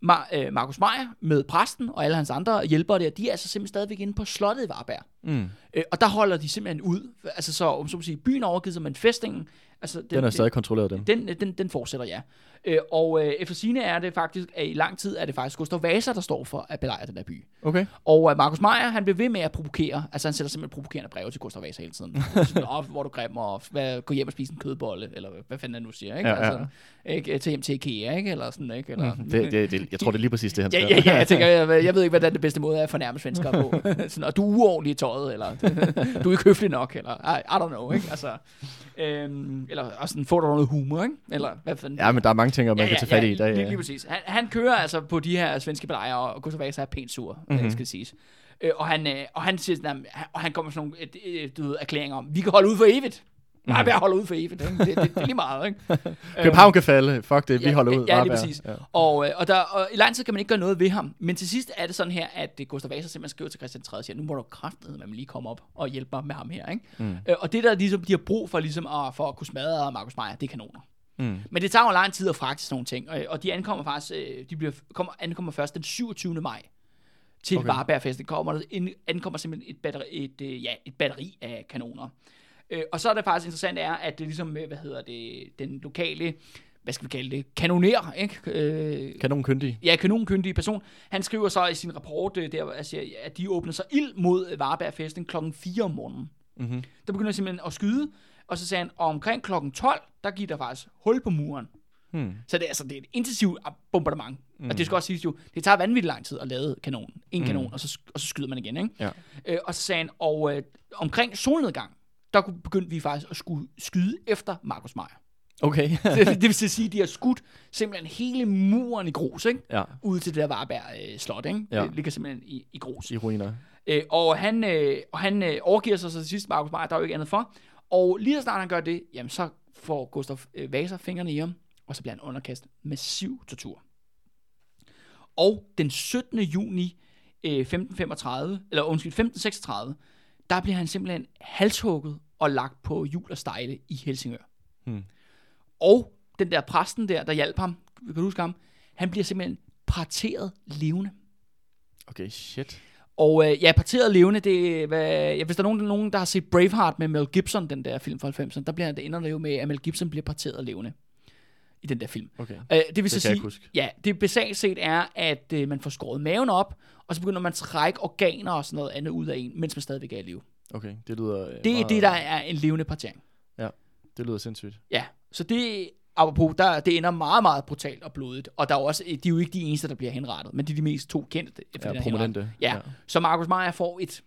Mar- øh, Markus Meyer med præsten og alle hans andre hjælpere der, de er altså simpelthen stadigvæk inde på slottet i Varberg. Mm. Øh, og der holder de simpelthen ud. Altså så, om så sige, byen er overgivet sig, men fæstningen Altså, Den er stadig kontrolleret dem. den, den, den fortsætter, ja. Øh, og øh, efter sine er det faktisk, at i lang tid er det faktisk Gustav Vasa, der står for at belejre den her by. Okay. Og øh, Markus Meier, han bliver ved med at provokere. Altså han sætter simpelthen provokerende breve til Gustav Vasa hele tiden. [laughs] Sådan, "Åh, hvor du grim, og hvad, gå hjem og spise en kødbolle, eller hvad- hvad fanden han nu siger, ikke? Ja, ja. Altså, ikke? Til hjem til IKEA, ikke? Eller sådan, ikke? Eller, Det, det, det, jeg tror, det er lige præcis det, han Ja, ja, ja, jeg [laughs] tænker, jeg, jeg ved ikke, hvordan det bedste måde er at fornærme svensker på. [laughs] sådan, og du er uordentlig tøjet, eller [laughs] du er ikke høflig nok, eller I, I don't know, ikke? Altså, øhm, eller og sådan, får du noget humor, ikke? Eller hvad fanden? Ja, men der er mange ting, man kan tage fat i i. Lige, Ja. lige præcis. Han, han kører altså på de her svenske belejer, og Gustav Vasa er pænt sur, Mhm. mm-hmm. skal det siges. Øh, og, han, øh, og han siger sådan, og han kommer med sådan nogle øh, øh, du ved, erklæringer om, vi kan holde ud for evigt. Nej, Mhm. jeg holder ud for evigt. Ikke? Det, det, det, er lige meget, ikke? [laughs] København kan falde. Fuck det, vi Ja, holder ja, ud. ja, lige præcis. Og, øh, og, der, og i lang tid kan man ikke gøre noget ved ham. Men til sidst er det sådan her, at Gustav Vasa simpelthen skriver til Christian 3. og siger, nu må du kraftedeme lige komme op og hjælpe mig med ham her. Ikke? Mm. Øh, og det der ligesom, de har brug for, ligesom, at, for at kunne smadre Markus Meyer, det er kanoner. Mm. Men det tager jo lang tid at fragte sådan nogle ting. Og, og de ankommer faktisk, øh, de bliver, kommer, ankommer først den 27. maj til okay. Det kommer, der ankommer simpelthen et batteri, et, ja, et batteri af kanoner. Øh, og så er det faktisk interessant er, at det ligesom, øh, hvad hedder det, den lokale, hvad skal vi kalde det, kanoner, ikke? Øh, Kanon kyndig. ja, kanonkyndige person. Han skriver så i sin rapport, øh, der, altså, at de åbner sig ild mod øh, Varberg Fæstning klokken 4 om morgenen. Mm-hmm. Der begynder de simpelthen at skyde, og så sagde han, og omkring klokken 12, der giver der faktisk hul på muren. Hmm. Så det, er, altså, det er et intensivt bombardement. Mm. Og det skal også siges jo, det tager vanvittigt lang tid at lade kanonen. En Mm. kanon, og så, og så skyder man igen. Ikke? Ja. Øh, og så sagde han, og øh, omkring solnedgang, der begyndte vi faktisk at skulle skyde efter Markus Meyer. Okay. det, [laughs] det vil sige, at de har skudt simpelthen hele muren i grus, ikke? ja, Ude til det der Varberg øh, slot, ikke? Ja. Det ligger simpelthen i, i grus. i ruiner. Øh, og han, øh, og han øh, overgiver sig så til sidst, Markus Meyer, der er jo ikke andet for. Og lige så snart han gør det, jamen så får Gustav øh, Vasa fingrene i ham, og så bliver han underkastet massiv tortur. Og den 17. juni øh, 1535, eller undskyld, 1536, der bliver han simpelthen halshugget og lagt på hjul og stejle i Helsingør. Hmm. Og den der præsten der, der hjalp ham, kan du huske ham, han bliver simpelthen parteret levende. Okay, shit. Og øh, ja, parteret levende, det er, hvad, ja, hvis der er nogen, nogen, der har set Braveheart med Mel Gibson, den der film fra 90'erne, der bliver, det ender det jo med, at Mel Gibson bliver parteret levende i den der film. Okay. Øh, det vil så jeg sige, ja, det basalt set er, at øh, man får skåret maven op, og så begynder man at trække organer og sådan noget andet ud af en, mens man stadigvæk er i live. Okay, det lyder... øh, Det er meget- det, der er en levende partering. Det lyder sindssygt. Ja, så det, apropos, der, det ender meget, meget brutalt og blodigt. Og der er jo også, de er jo ikke de eneste, der bliver henrettet, men de er de mest to kendte. Ja, prominente. henrettelse. Ja, så Markus Meyer får et,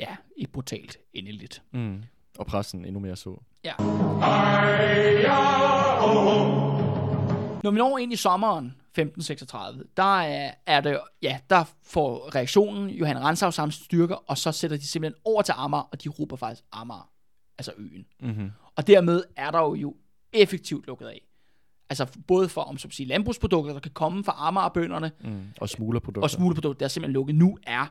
ja, et brutalt endeligt. Mm. Og pressen endnu mere så. Ja. Ej-ja, oh, Når vi når ind i sommeren 1536, der er, er det, ja, der får reaktionen Johan Ransau samme styrker, og så sætter de simpelthen over til Amager, og de råber faktisk Amager, altså øen. Mm-hmm. Og dermed er der jo, jo effektivt lukket af. Altså både for, om så at sige, landbrugsprodukter, der kan komme fra Amagerbønderne, Mm. Og smuglerprodukter. og smuglerprodukter, der er simpelthen lukket. Nu er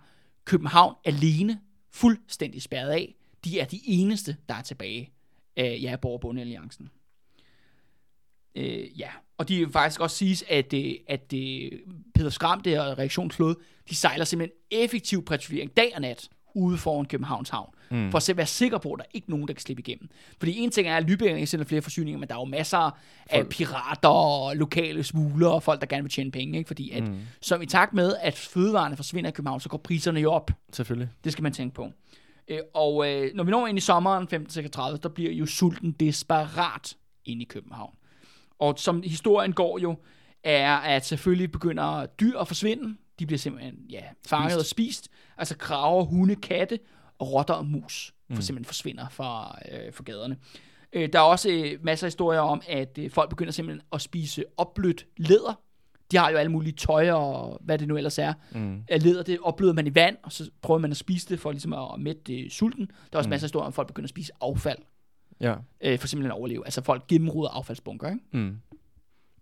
København alene fuldstændig spærret af. De er de eneste, der er tilbage af ja, Borgerbundealliancen. Øh, ja, og de vil faktisk også siges, at, øh, at øh, Peter Skram, det her reaktionsflåde, de sejler simpelthen effektiv patruljering dag og nat ude foran Københavns Havn, mm. for at være sikker på, at der er ikke nogen, der kan slippe igennem. Fordi en ting er, at Lübeck sender flere forsyninger, men der er jo masser af pirater og lokale smuglere og folk, der gerne vil tjene penge. Ikke? Fordi at, mm. som i takt med, at fødevarene forsvinder i København, så går priserne jo op. Selvfølgelig. Det skal man tænke på. Øh, og øh, når vi når ind i sommeren 1536, der bliver jo sulten desperat inde i København. Og som historien går jo, er, at selvfølgelig begynder dyr at forsvinde. De bliver simpelthen ja, fanget Spist. og spist. Altså kraver, hunde, katte, rotter og mus for Mm. simpelthen forsvinder fra, øh, fra gaderne. Øh, der er også øh, masser af historier om, at øh, folk begynder simpelthen at spise opblødt læder. De har jo alle mulige tøj og hvad det nu ellers er. Mm. Læder, det opbløder man i vand, og så prøver man at spise det for ligesom at mætte øh, sulten. Der er også mm. masser af historier om, at folk begynder at spise affald, Ja. øh, for simpelthen at overleve. Altså folk gennemruder affaldsbunker, ikke? Mm.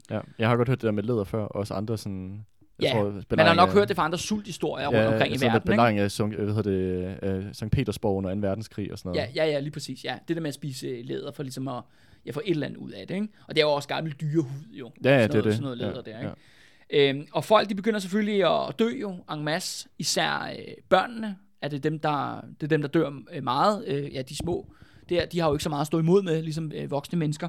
Ja, jeg har godt hørt det der med læder før, og også andre sådan... Jeg Ja, tror, Man har nok af- hørt det fra andre sulthistorier rundt ja, omkring i verden, ikke? belejring af Sunk, hvad hedder det, øh, Sankt Petersborg under 2. verdenskrig og sådan noget. Ja, ja, ja, lige præcis. Ja. Det der med at spise øh, læder for ligesom at ja, få et eller andet ud af det, ikke? Og det er jo også gammel dyrehud, jo. Ja, ja, sådan det er det. Sådan noget læder Ja, der, ikke? Øhm, og folk, de begynder selvfølgelig at dø jo en masse. Især øh, børnene er det dem, der, det er dem, der dør øh, meget. Øh, ja, de små. Der, de har jo ikke så meget at stå imod med, ligesom øh, voksne mennesker.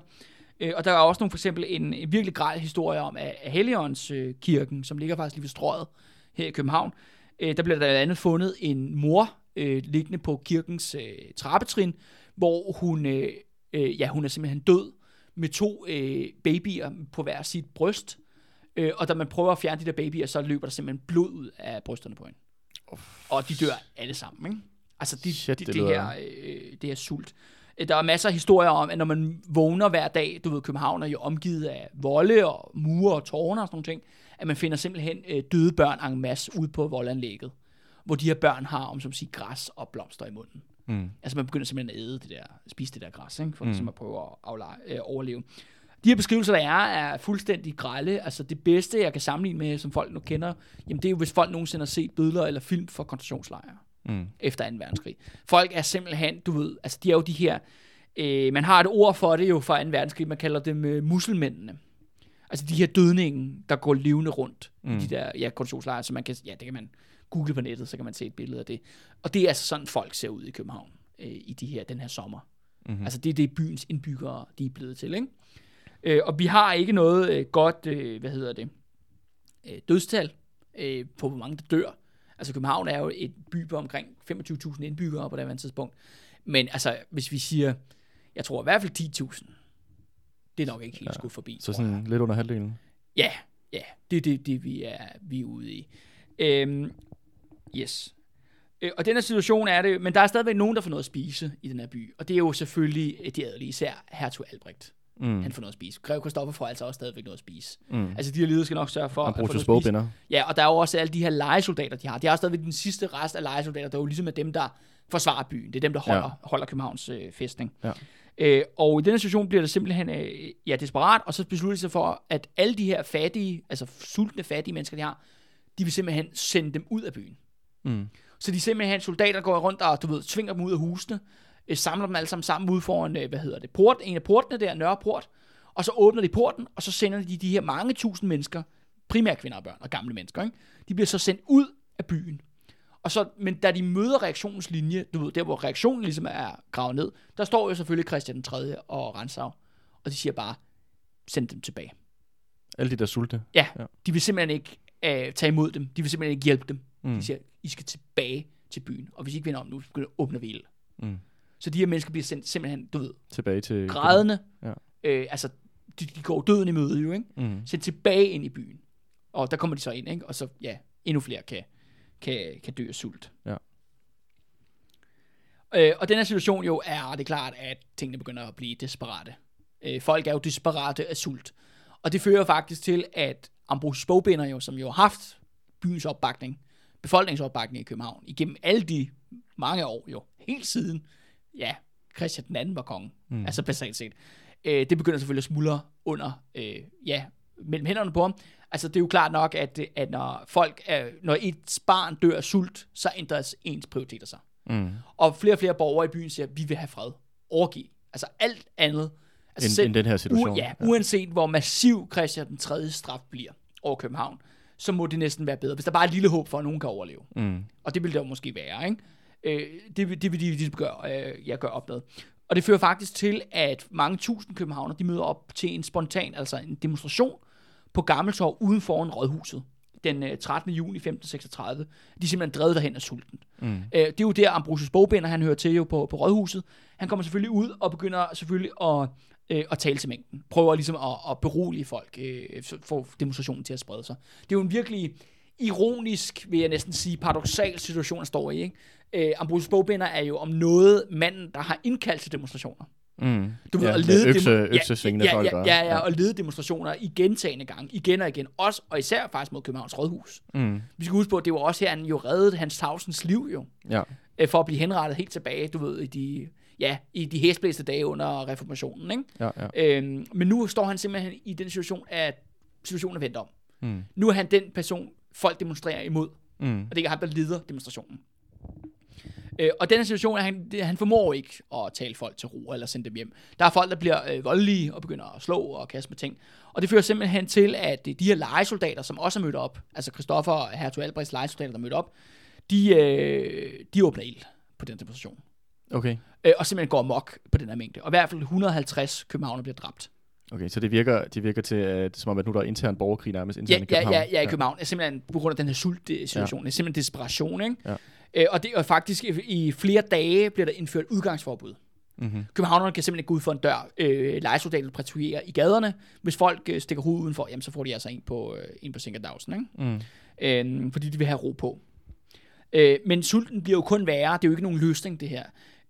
Øh, og der er også nogle, for eksempel en, en virkelig grej historie om, at, at Helligånds øh, kirken, som ligger faktisk lige ved strøget her i København, øh, der bliver der blandt andet fundet en mor øh, liggende på kirkens øh, trappetrin, hvor hun, øh, øh, ja, hun er simpelthen død med to øh, babyer på hver sit bryst. Øh, og da man prøver at fjerne de der babyer, så løber der simpelthen blod ud af brysterne på hende. Og de dør alle sammen, ikke? Altså, de, Shit, de, det det, her, øh, det her sult. Øh, Der er masser af historier om, at når man vågner hver dag, du ved, København er jo omgivet af volde og mure og tårne og sådan nogle ting, at man finder simpelthen øh, døde børn en masse ude på voldanlægget, hvor de her børn har, om som siger, græs og blomster i munden. Mm. Altså man begynder simpelthen at æde det der, spise det der græs, ikke? for mm. ligesom at prøve at aflege, øh, overleve. De her beskrivelser, der er, er fuldstændig grælde. Altså det bedste, jeg kan sammenligne med, som folk nu kender, jamen det er jo, hvis folk nogensinde har set billeder eller film fra koncentrationslejre Mm. efter 2. verdenskrig. Folk er simpelthen, du ved, altså de er jo de her, øh, man har et ord for det jo fra 2. verdenskrig, man kalder dem øh, musselmændene. Altså de her dødningen, der går levende rundt mm. i de der ja, koncentrationslejre, så man kan, ja, det kan man google på nettet, så kan man se et billede af det. Og det er altså sådan, folk ser ud i København øh, i de her, den her sommer. Mm-hmm. Altså det er det, byens indbyggere, de er blevet til, ikke? Øh, og vi har ikke noget øh, godt, øh, hvad hedder det, øh, dødstal øh, på, hvor mange der dør. Altså København er jo et by på omkring 25.000 indbyggere på det her tidspunkt. Men altså, hvis vi siger, jeg tror i hvert fald 10.000, det er nok ikke helt ja. skudt forbi. Så jeg. sådan lidt under halvdelen. Ja, ja, det er det, det vi, er, vi er ude i. Øhm, yes. Øh, og den her situation er det, men der er stadigvæk nogen, der får noget at spise i den her by. Og det er jo selvfølgelig øh, de adelige, især hertug Albrecht. Mm. Han får noget at spise. Grev Kristoffer får altså også stadigvæk noget at spise. Mm. Altså de her ledere skal nok sørge for at få noget at spise. Ja, og der er jo også alle de her legesoldater, de har. De har stadigvæk den sidste rest af legesoldater, der er jo ligesom er dem, der forsvarer byen. Det er dem, der holder, ja. holder Københavns øh, fæstning. Ja. Øh, og i denne situation bliver det simpelthen øh, ja, desperat, og så beslutter de sig for, at alle de her fattige, altså sultne fattige mennesker, de har, de vil simpelthen sende dem ud af byen. Mm. Så de simpelthen soldater går rundt og, du ved, tvinger dem ud af husene, øh, samler dem alle sammen sammen ude foran, øh, hvad hedder det, port, en af portene der, Nørreport, og så åbner de porten, og så sender de de her mange tusind mennesker, primært kvinder og børn og gamle mennesker, ikke? de bliver så sendt ud af byen. Og så, men da de møder reaktionens linje, du ved, der hvor reaktionen ligesom er gravet ned, der står jo selvfølgelig Christian den 3. og Ransau, og de siger bare, send dem tilbage. Alle de der sulte. Ja, Ja. de vil simpelthen ikke øh, tage imod dem. De vil simpelthen ikke hjælpe dem. Mm. De siger, I skal tilbage til byen. Og hvis I ikke vinder om nu, så åbner vi ild. Mm. Så de her mennesker bliver sendt simpelthen, du ved, Tilbage til... grædende. Ja. Øh, altså, de, de går døden i møde jo, ikke? Mm. Sendt tilbage ind i byen. Og der kommer de så ind, ikke? Og så, ja, endnu flere kan, kan, kan dø af sult. Ja. Øh, og den her situation jo er, det er klart, at tingene begynder at blive desperate. Øh, folk er jo desperate af sult. Og det fører faktisk til, at Ambrosius Bogbinder jo, som jo har haft byens opbakning, befolkningsopbakning i København, igennem alle de mange år jo, helt siden, ja, Christian den anden var konge, mm. altså basalt set, øh, det begynder selvfølgelig at smuldre under, øh, ja, mellem hænderne på ham. Altså det er jo klart nok, at, at når folk er, når et barn dør af sult, så ændres ens prioriteter sig. Mm. Og flere og flere borgere i byen siger, at vi vil have fred. Overgive. Altså alt andet. Altså End- end den her situation. U- ja, uanset hvor massiv Christian den 3. straf bliver over København, så må det næsten være bedre, hvis der bare er et lille håb for, at nogen kan overleve. Mm. Og det vil der jo måske være, ikke? Øh, det, vil- det vil de ligesom gøre, øh, jeg gør op med. Og det fører faktisk til, at mange tusind københavner, de møder op til en spontan, altså en demonstration på Gammeltorv uden foran Rådhuset den øh, 13. juni 1536. De er simpelthen drevet derhen af sulten. Mm. Øh, det er jo der, Ambrosius Bogbinder, han hører til jo på, på Rådhuset. Han kommer selvfølgelig ud og begynder selvfølgelig at, øh, at tale til mængden. Prøver ligesom at, at berolige folk, øh, få demonstrationen til at sprede sig. Det er jo en virkelig ironisk, vil jeg næsten sige, paradoxal situation, der står i. Ikke? Øh, Ambrosius Bogbinder er jo om noget manden, der har indkaldt til demonstrationer. Mm. Du ved, ja, at lede økse, øksesvingende ja, folk. ja, og- ja, ja, ja, og lede demonstrationer i gentagende gange, igen og igen, også og især faktisk mod Københavns Rådhus. Mm. Vi skal huske på, at det var også her, han jo reddede Hans Tavsens liv jo, Ja. øh, for at blive henrettet helt tilbage, du ved, i de, ja, i de hæsblæste dage under reformationen, ikke? Ja, ja. Øhm, men nu står han simpelthen i den situation, at situationen er vendt om. Mm. Nu er han den person, folk demonstrerer imod, Mm. og det er ham, der leder demonstrationen. Øh, og den her situation, han, det, han formår ikke at tale folk til ro eller sende dem hjem. Der er folk, der bliver øh, voldelige og begynder at slå og kaste med ting. Og det fører simpelthen til, at øh, de her legesoldater, som også er mødt op, altså Christoffer og Hertug Albrechts legesoldater, der er mødt op, de, øh, de åbner ild på den demonstration. Okay. øh, og simpelthen går amok på den her mængde. Og i hvert fald 150 københavner bliver dræbt. Okay, så det virker, det virker til, at, som om, at nu der er intern borgerkrig nærmest Ja, internt i ja, København. ja, ja, i København. Ja. Simpelthen på grund af den her sultsituation. Ja. Det er simpelthen desperation, ikke? Ja. Øh, og det er faktisk i, i flere dage bliver der indført udgangsforbud. Mm-hmm. Københavnerne kan simpelthen ikke gå ud for en dør. Øh, lejesoldater patruljerer i gaderne. Hvis folk øh, stikker hovedet udenfor, jamen, så får de altså en på, øh, en på Sinkerdagsen, ikke? Mm. øh, fordi de vil have ro på. Øh, men sulten bliver jo kun værre, det er jo ikke nogen løsning det her.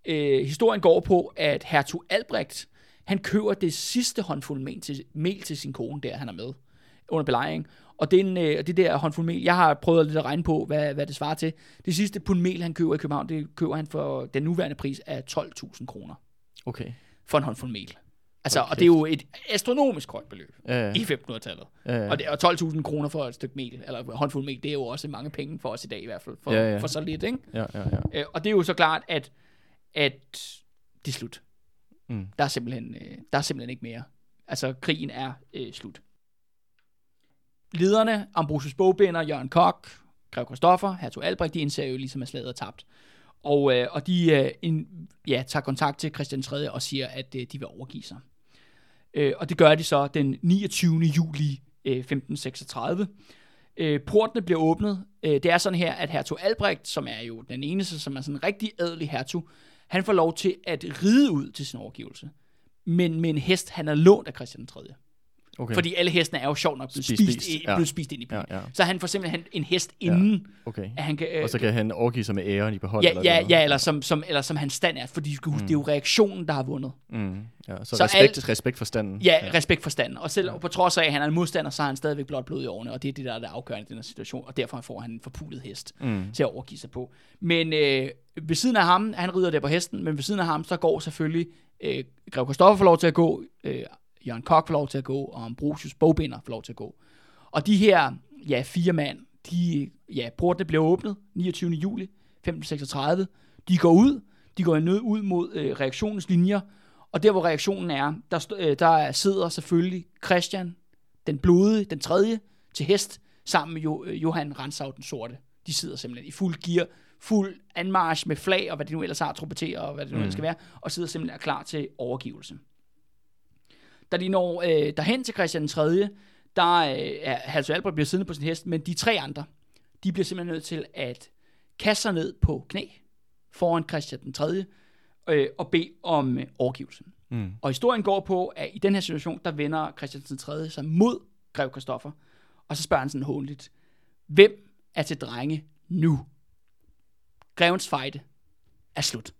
Øh, historien går på, at hertug Albrecht, han køber det sidste håndfuld mel til, mel til sin kone, der han er med, under belejring. Og den, øh, det der håndfuld mel, jeg har prøvet lidt at regne på, hvad, hvad det svarer til. Det sidste pund mel, han køber i København, det køber han for den nuværende pris af 12.000 kroner Okay. for en håndfuld mel. Altså, Hold og det er jo et astronomisk højt beløb Ja, ja. i 1500-tallet. Ja, ja. Og, det, og 12.000 kroner for et stykke mel, eller en håndfuld mel, det er jo også mange penge for os i dag i hvert fald, for, Ja, ja. for så lidt, ikke? Ja, ja, ja. Øh, og det er jo så klart, at, at det er slut. Mm. Der er simpelthen, øh, der er simpelthen ikke mere. Altså, krigen er øh, slut. Lederne, Ambrosius Bogbinder, Jørgen Kok, Grev Kristoffer, Hertug Albrecht, de indser jo ligesom, at slaget er tabt. Og, øh, og de øh, in, ja, tager kontakt til Christian 3. og siger, at øh, de vil overgive sig. Øh, og det gør de så den 29. juli øh, 1536. Øh, portene bliver åbnet. Øh, det er sådan her, at hertug Albrecht, som er jo den eneste, som er sådan en rigtig adelig hertug, han får lov til at ride ud til sin overgivelse. Men med en hest, han er lånt af Christian 3. Okay. Fordi alle hestene er jo sjovt nok blevet Spist, spist, ja. blevet spist ind i byen. Ja, ja. Så han får simpelthen en hest inden, Okay. at han kan... Øh, Og så kan han overgive sig med æren i behold? ja, eller ja, ja eller, som, som, eller som hans stand er. Fordi mm. det er jo reaktionen, der har vundet. Mm. Ja, så, Så respekt, alt- respekt for standen. Ja, ja. respekt for standen. Og selv på trods af, at han er en modstander, så har han stadigvæk blot blod i årene, og det er det, der er det afgørende i den her situation, og derfor får han en forpulet hest Mm. til at overgive sig på. Men øh, ved siden af ham, han rider der på hesten, men ved siden af ham, så går selvfølgelig øh, Grev Kristoffer får lov til at gå, øh, Jørgen Kok får lov til at gå, og Ambrosius Bogbinder får lov til at gå. Og de her ja, fire mand, de, ja, portene bliver åbnet 29. juli 1536. De går ud, de går nød ud mod øh, reaktionens linjer, og der hvor reaktionen er, der, øh, der sidder selvfølgelig Christian, den blodige, den tredje, til hest, sammen med jo, øh, Johan Ransau, den sorte. De sidder simpelthen i fuld gear, fuld anmarsch med flag, og hvad de nu ellers har, trompeter og hvad det nu ellers skal være, og sidder simpelthen er klar til overgivelse. Da de når øh, derhen til Christian 3., der øh, er Hertug Albrecht bliver siddende på sin hest, men de tre andre, de bliver simpelthen nødt til at kaste sig ned på knæ foran Christian den 3. Øh, og bede om øh, overgivelse. Mm. Og historien går på, at i den her situation, der vender Christian den 3. sig mod Grev Kristoffer, og så spørger han sådan håndligt, hvem er til drenge nu? Grevens fejde er slut.